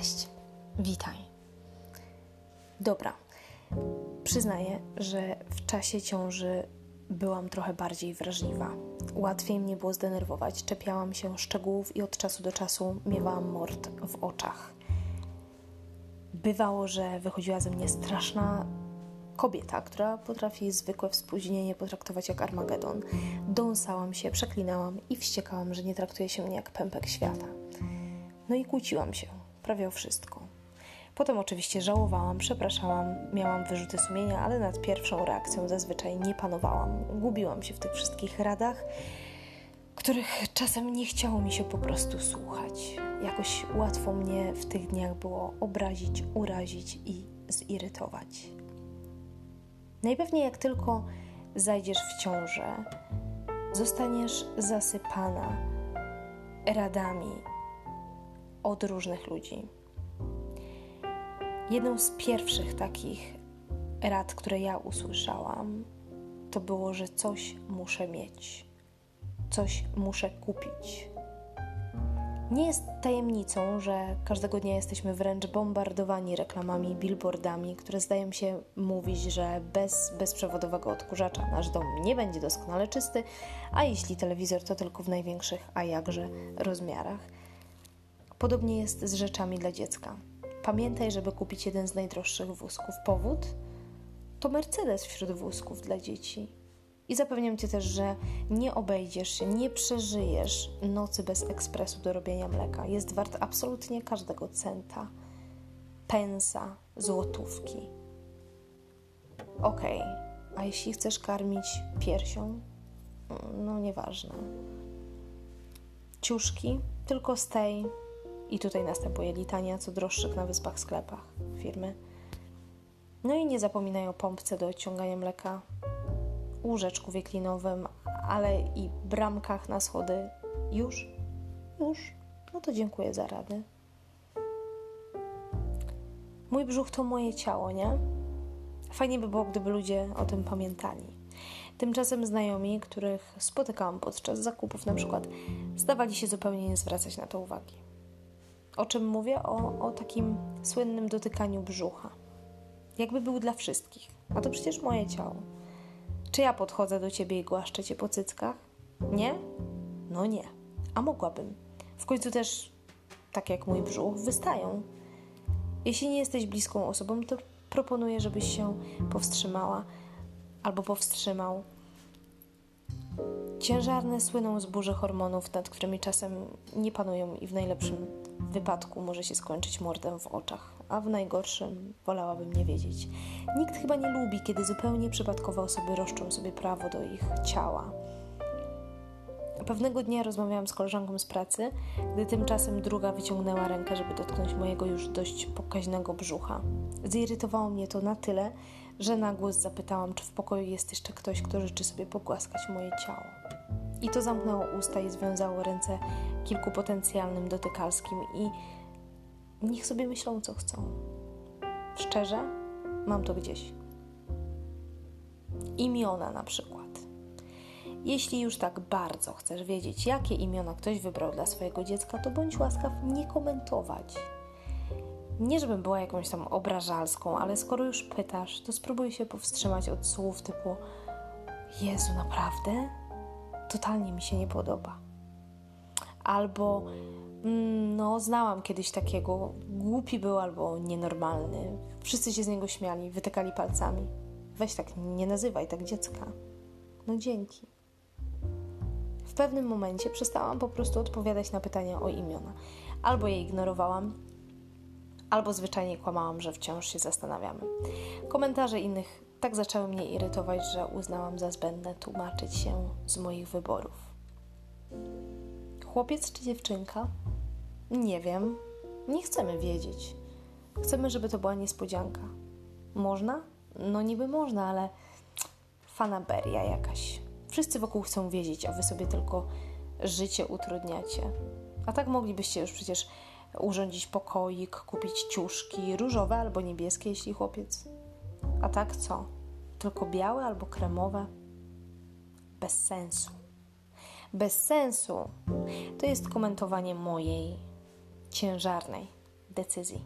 Cześć, witaj. Dobra, przyznaję, że w czasie ciąży byłam trochę bardziej wrażliwa. Łatwiej mnie było zdenerwować, czepiałam się szczegółów i od czasu do czasu miewałam mord w oczach. Bywało, że wychodziła ze mnie straszna kobieta, która potrafi zwykłe wspóźnienie potraktować jak Armagedon. Dąsałam się, przeklinałam i wściekałam, że nie traktuje się mnie jak pępek świata. No i kłóciłam się prawie o wszystko. Potem oczywiście żałowałam, przepraszałam, miałam wyrzuty sumienia, ale nad pierwszą reakcją zazwyczaj nie panowałam. Gubiłam się w tych wszystkich radach, których czasem nie chciało mi się po prostu słuchać. Jakoś łatwo mnie w tych dniach było obrazić, urazić i zirytować. Najpewniej jak tylko zajdziesz w ciążę, zostaniesz zasypana radami od różnych ludzi. Jedną z pierwszych takich rad, które ja usłyszałam, to było, że coś muszę mieć, coś muszę kupić. Nie jest tajemnicą, że każdego dnia jesteśmy wręcz bombardowani reklamami, billboardami, które zdają się mówić, że bez bezprzewodowego odkurzacza nasz dom nie będzie doskonale czysty, a jeśli telewizor, to tylko w największych, a jakże rozmiarach. Podobnie jest z rzeczami dla dziecka. Pamiętaj, żeby kupić jeden z najdroższych wózków. Powód? To Mercedes wśród wózków dla dzieci. I zapewniam Cię też, że nie obejdziesz się, nie przeżyjesz nocy bez ekspresu do robienia mleka. Jest wart absolutnie każdego centa, pensa, złotówki. Okej, okay. a jeśli chcesz karmić piersią? No nieważne. Ciuszki tylko z tej i tutaj następuje litania co droższych na wyspach sklepach firmy. No i nie zapominaj o pompce do odciągania mleka, łóżeczku wieklinowym, ale i bramkach na schody. Już? Już? No to dziękuję za radę. Mój brzuch to moje ciało, nie? Fajnie by było, gdyby ludzie o tym pamiętali. Tymczasem znajomi, których spotykałam podczas zakupów, na przykład, zdawali się zupełnie nie zwracać na to uwagi. O czym mówię? O, o takim słynnym dotykaniu brzucha. Jakby był dla wszystkich. A to przecież moje ciało. Czy ja podchodzę do ciebie i głaszczę cię po cyckach? Nie? No nie. A mogłabym. W końcu też, tak jak mój brzuch, wystają. Jeśli nie jesteś bliską osobą, to proponuję, żebyś się powstrzymała albo powstrzymał. Ciężarne słyną z burzy hormonów, nad którymi czasem nie panują i w najlepszym wypadku może się skończyć mordem w oczach, a w najgorszym wolałabym nie wiedzieć. Nikt chyba nie lubi, kiedy zupełnie przypadkowe osoby roszczą sobie prawo do ich ciała. Pewnego dnia rozmawiałam z koleżanką z pracy, gdy tymczasem druga wyciągnęła rękę, żeby dotknąć mojego już dość pokaźnego brzucha. Zirytowało mnie to na tyle, że na głos zapytałam, czy w pokoju jest jeszcze ktoś, kto życzy sobie pogłaskać moje ciało. I to zamknęło usta i związało ręce kilku potencjalnym dotykalskim i niech sobie myślą, co chcą. Szczerze, mam to gdzieś. Imiona na przykład. Jeśli już tak bardzo chcesz wiedzieć, jakie imiona ktoś wybrał dla swojego dziecka, to bądź łaskaw nie komentować. Nie, żebym była jakąś tam obrażalską, ale skoro już pytasz, to spróbuj się powstrzymać od słów typu Jezu, naprawdę? Totalnie mi się nie podoba. Albo mm, no, znałam kiedyś takiego, głupi był albo nienormalny. Wszyscy się z niego śmiali, wytykali palcami. Weź tak, nie nazywaj tak dziecka. No dzięki. W pewnym momencie przestałam po prostu odpowiadać na pytania o imiona. Albo je ignorowałam, albo zwyczajnie kłamałam, że wciąż się zastanawiamy. Komentarze innych tak zaczęły mnie irytować, że uznałam za zbędne tłumaczyć się z moich wyborów. Chłopiec czy dziewczynka? Nie wiem. Nie chcemy wiedzieć. Chcemy, żeby to była niespodzianka. Można? No niby można, ale fanaberia jakaś. Wszyscy wokół chcą wiedzieć, a wy sobie tylko życie utrudniacie. A tak moglibyście już przecież urządzić pokoik, kupić ciuszki, różowe albo niebieskie, jeśli chłopiec. A tak co? Tylko białe albo kremowe? Bez sensu. Bez sensu. To jest komentowanie mojej ciężarnej, decyzji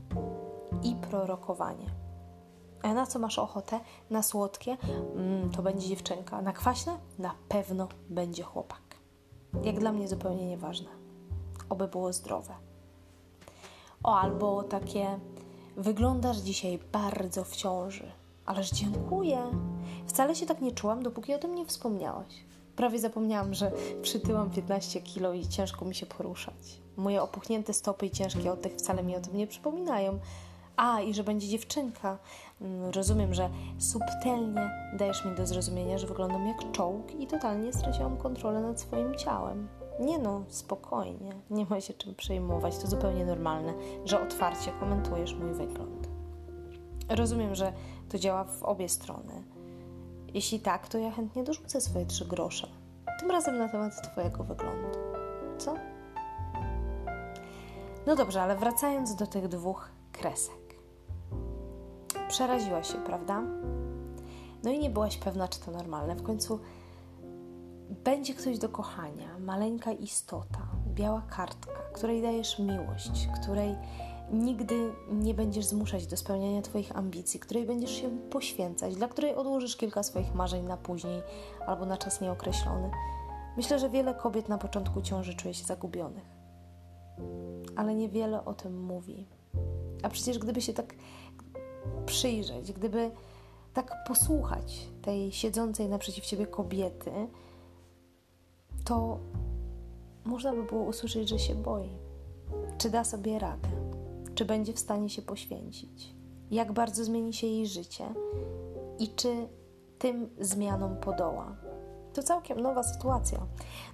i prorokowanie. A na co masz ochotę? Na słodkie? Mm, to będzie dziewczynka. Na kwaśne? Na pewno będzie chłopak. Jak dla mnie zupełnie nieważne. Oby było zdrowe. O, albo takie wyglądasz dzisiaj bardzo w ciąży. Ależ dziękuję. Wcale się tak nie czułam, dopóki o tym nie wspomniałaś. Prawie zapomniałam, że przytyłam 15 kilo i ciężko mi się poruszać. Moje opuchnięte stopy i ciężki oddech wcale mi o tym nie przypominają. A, i że będzie dziewczynka. Mm, rozumiem, że subtelnie dajesz mi do zrozumienia, że wyglądam jak czołg i totalnie straciłam kontrolę nad swoim ciałem. Nie no, spokojnie, nie ma się czym przejmować, to zupełnie normalne, że otwarcie komentujesz mój wygląd. Rozumiem, że to działa w obie strony. Jeśli tak, to ja chętnie dorzucę swoje trzy grosze. Tym razem na temat Twojego wyglądu. Co? No dobrze, ale wracając do tych dwóch kresek. Przeraziłaś się, prawda? No i nie byłaś pewna, czy to normalne. W końcu będzie ktoś do kochania, maleńka istota, biała kartka, której dajesz miłość, której nigdy nie będziesz zmuszać do spełniania Twoich ambicji, której będziesz się poświęcać, dla której odłożysz kilka swoich marzeń na później albo na czas nieokreślony. Myślę, że wiele kobiet na początku ciąży czuje się zagubionych, ale niewiele o tym mówi. A przecież gdyby się tak przyjrzeć, gdyby tak posłuchać tej siedzącej naprzeciw ciebie kobiety, to można by było usłyszeć, że się boi. Czy da sobie radę? Czy będzie w stanie się poświęcić? Jak bardzo zmieni się jej życie? I czy tym zmianom podoła? To całkiem nowa sytuacja.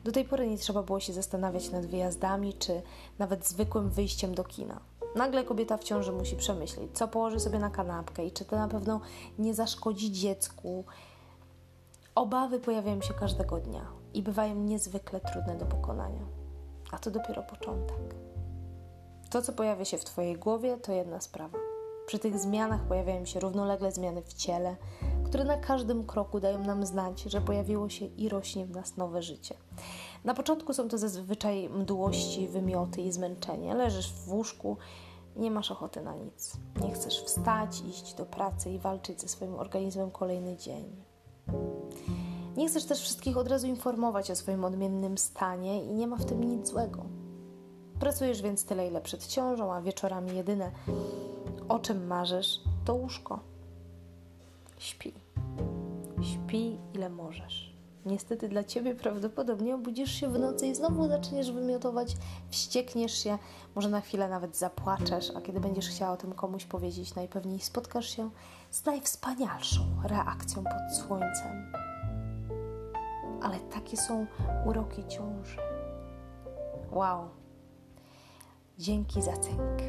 Do tej pory nie trzeba było się zastanawiać nad wyjazdami czy nawet zwykłym wyjściem do kina. Nagle kobieta w ciąży musi przemyśleć, co położy sobie na kanapkę i czy to na pewno nie zaszkodzi dziecku. Obawy pojawiają się każdego dnia i bywają niezwykle trudne do pokonania. A to dopiero początek. To, co pojawia się w Twojej głowie, to jedna sprawa. Przy tych zmianach pojawiają się równolegle zmiany w ciele, które na każdym kroku dają nam znać, że pojawiło się i rośnie w nas nowe życie. Na początku są to zazwyczaj mdłości, wymioty i zmęczenie. Leżysz w łóżku nie masz ochoty na nic. Nie chcesz wstać, iść do pracy i walczyć ze swoim organizmem kolejny dzień. Nie chcesz też wszystkich od razu informować o swoim odmiennym stanie i nie ma w tym nic złego. Pracujesz więc tyle, ile przed ciążą, a wieczorami jedyne, o czym marzysz, to łóżko. Śpi. Śpi, ile możesz. Niestety dla ciebie prawdopodobnie obudzisz się w nocy i znowu zaczniesz wymiotować, wściekniesz się, może na chwilę nawet zapłaczesz, a kiedy będziesz chciała o tym komuś powiedzieć, najpewniej spotkasz się z najwspanialszą reakcją pod słońcem. Ale takie są uroki ciąży. Wow. Dzięki za cynk.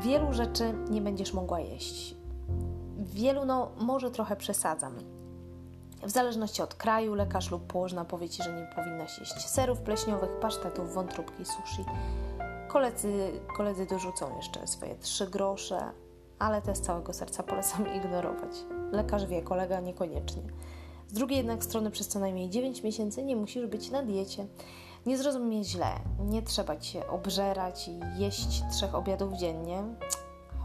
Wielu rzeczy nie będziesz mogła jeść. Wielu, no, może trochę przesadzam w zależności od kraju, lekarz lub położna powie Ci, że nie powinnaś jeść serów pleśniowych, pasztetów, wątróbki, sushi. Koledzy, koledzy dorzucą jeszcze swoje trzy grosze, ale te z całego serca polecam ignorować. Lekarz wie, kolega niekoniecznie. Z drugiej jednak strony przez co najmniej 9 miesięcy nie musisz być na diecie. Nie zrozum mnie źle, nie trzeba Cię obżerać i jeść trzech obiadów dziennie,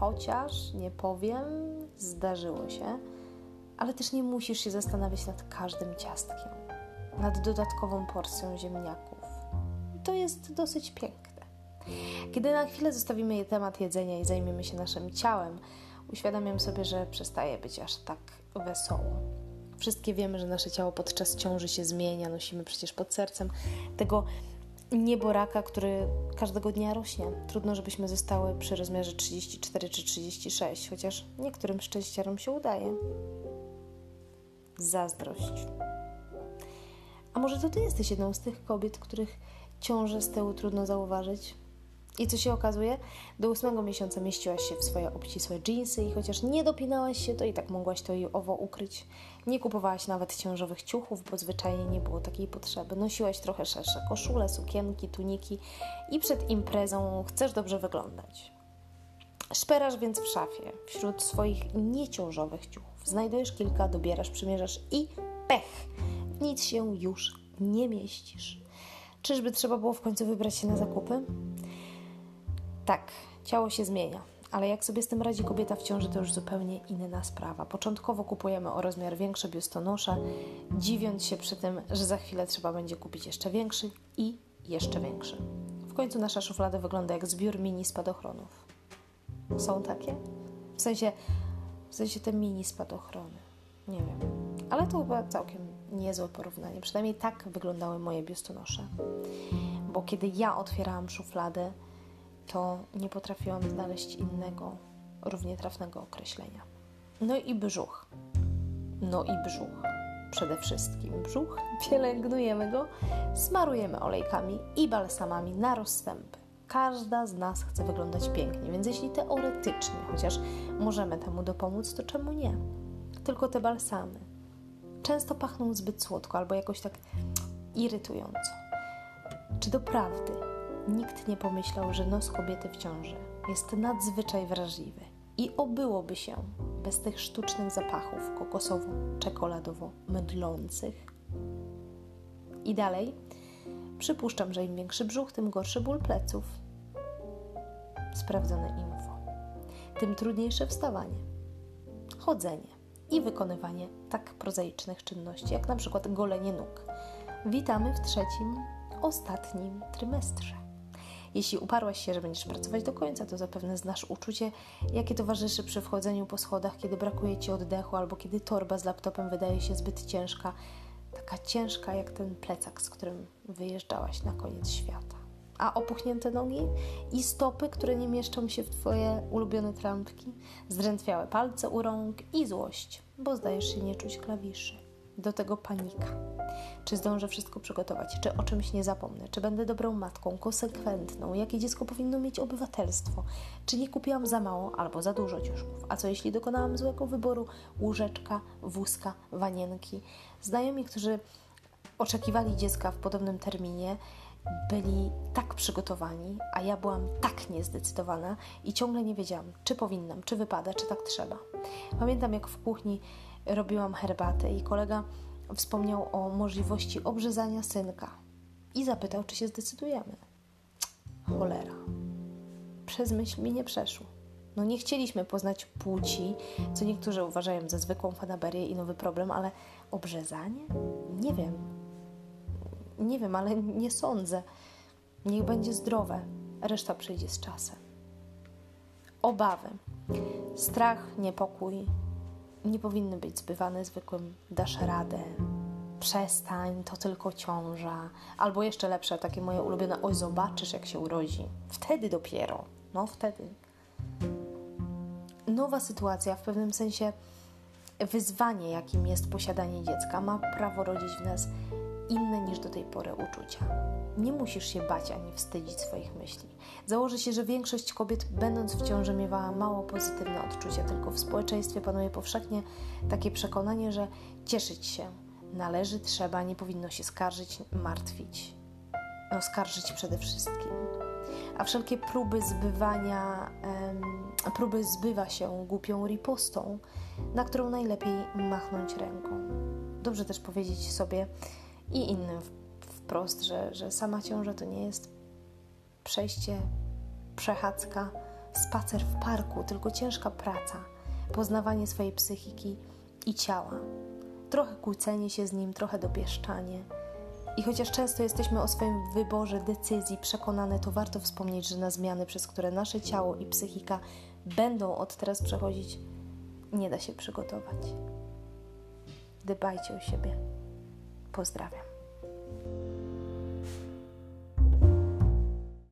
chociaż nie powiem, zdarzyło się ale też nie musisz się zastanawiać nad każdym ciastkiem, nad dodatkową porcją ziemniaków. To jest dosyć piękne. Kiedy na chwilę zostawimy temat jedzenia i zajmiemy się naszym ciałem, uświadamiam sobie, że przestaje być aż tak wesoło. Wszystkie wiemy, że nasze ciało podczas ciąży się zmienia, nosimy przecież pod sercem tego nieboraka, który każdego dnia rośnie. Trudno, żebyśmy zostały przy rozmiarze 34 czy 36, chociaż niektórym szczęściarom się udaje zazdrość. A może to ty jesteś jedną z tych kobiet, których ciąże z tyłu trudno zauważyć? I co się okazuje? Do ósmego miesiąca mieściłaś się w swoje obcisłe dżinsy i chociaż nie dopinałaś się, to i tak mogłaś to i owo ukryć. Nie kupowałaś nawet ciążowych ciuchów, bo zwyczajnie nie było takiej potrzeby. Nosiłaś trochę szersze koszule, sukienki, tuniki i przed imprezą chcesz dobrze wyglądać. Szperasz więc w szafie wśród swoich nieciążowych ciuchów. Znajdujesz kilka, dobierasz, przymierzasz i pech! Nic się już nie mieścisz. Czyżby trzeba było w końcu wybrać się na zakupy? Tak, ciało się zmienia, ale jak sobie z tym radzi kobieta w ciąży, to już zupełnie inna sprawa. Początkowo kupujemy o rozmiar większy biustonosze, dziwiąc się przy tym, że za chwilę trzeba będzie kupić jeszcze większy i jeszcze większy. W końcu nasza szuflada wygląda jak zbiór mini spadochronów. Są takie? W sensie, w sensie te mini spadochrony. Nie wiem. Ale to chyba całkiem niezłe porównanie. Przynajmniej tak wyglądały moje biustonosze. Bo kiedy ja otwierałam szufladę, to nie potrafiłam znaleźć innego, równie trafnego określenia. No i brzuch. No i brzuch. Przede wszystkim brzuch, pielęgnujemy go, smarujemy olejkami i balsamami na rozstępy. Każda z nas chce wyglądać pięknie, więc jeśli teoretycznie, chociaż możemy temu dopomóc, to czemu nie? Tylko te balsamy często pachną zbyt słodko albo jakoś tak irytująco. Czy doprawdy nikt nie pomyślał, że nos kobiety w ciąży jest nadzwyczaj wrażliwy i obyłoby się bez tych sztucznych zapachów kokosowo-czekoladowo-mydlących? I dalej, przypuszczam, że im większy brzuch, tym gorszy ból pleców. Sprawdzone info. Tym trudniejsze wstawanie, chodzenie i wykonywanie tak prozaicznych czynności, jak na przykład golenie nóg. Witamy w trzecim, ostatnim trymestrze. Jeśli uparłaś się, że będziesz pracować do końca, to zapewne znasz uczucie, jakie towarzyszy przy wchodzeniu po schodach, kiedy brakuje ci oddechu albo kiedy torba z laptopem wydaje się zbyt ciężka, taka ciężka jak ten plecak, z którym wyjeżdżałaś na koniec świata. A opuchnięte nogi i stopy, które nie mieszczą się w Twoje ulubione trampki, zdrętwiałe palce u rąk i złość, bo zdajesz się nie czuć klawiszy. Do tego panika. Czy zdążę wszystko przygotować? Czy o czymś nie zapomnę? Czy będę dobrą matką, konsekwentną? Jakie dziecko powinno mieć obywatelstwo? Czy nie kupiłam za mało albo za dużo ciuszków? A co jeśli dokonałam złego wyboru łóżeczka, wózka, wanienki? Znajomi, którzy oczekiwali dziecka w podobnym terminie, byli tak przygotowani, a ja byłam tak niezdecydowana i ciągle nie wiedziałam, czy powinnam, czy wypada, czy tak trzeba. Pamiętam, jak w kuchni robiłam herbatę i kolega wspomniał o możliwości obrzezania synka i zapytał, czy się zdecydujemy. Cholera. Przez myśl mi nie przeszło. No nie chcieliśmy poznać płci, co niektórzy uważają za zwykłą fanaberię i nowy problem, ale obrzezanie? Nie wiem. Nie wiem, ale nie sądzę. Niech będzie zdrowe, reszta przyjdzie z czasem. Obawy, strach, niepokój, nie powinny być zbywane zwykłym dasz radę, przestań, to tylko ciąża, albo jeszcze lepsze, takie moje ulubione, oj zobaczysz jak się urodzi. Wtedy dopiero, no wtedy. Nowa sytuacja, w pewnym sensie wyzwanie, jakim jest posiadanie dziecka, ma prawo rodzić w nas inne niż do tej pory uczucia. Nie musisz się bać ani wstydzić swoich myśli. Założę się, że większość kobiet, będąc w ciąży, miewała mało pozytywne odczucia, tylko w społeczeństwie panuje powszechnie takie przekonanie, że cieszyć się należy, trzeba, nie powinno się skarżyć, martwić. No, skarżyć przede wszystkim. A wszelkie próby zbywania, um, próby zbywa się głupią ripostą, na którą najlepiej machnąć ręką. Dobrze też powiedzieć sobie, i innym wprost, że, że sama ciąża to nie jest przejście, przechadzka, spacer w parku, tylko ciężka praca, poznawanie swojej psychiki i ciała, trochę kłócenie się z nim, trochę dopieszczanie. I chociaż często jesteśmy o swoim wyborze decyzji przekonane, to warto wspomnieć, że na zmiany, przez które nasze ciało i psychika będą od teraz przechodzić, nie da się przygotować. Dbajcie o siebie. Pozdrawiam.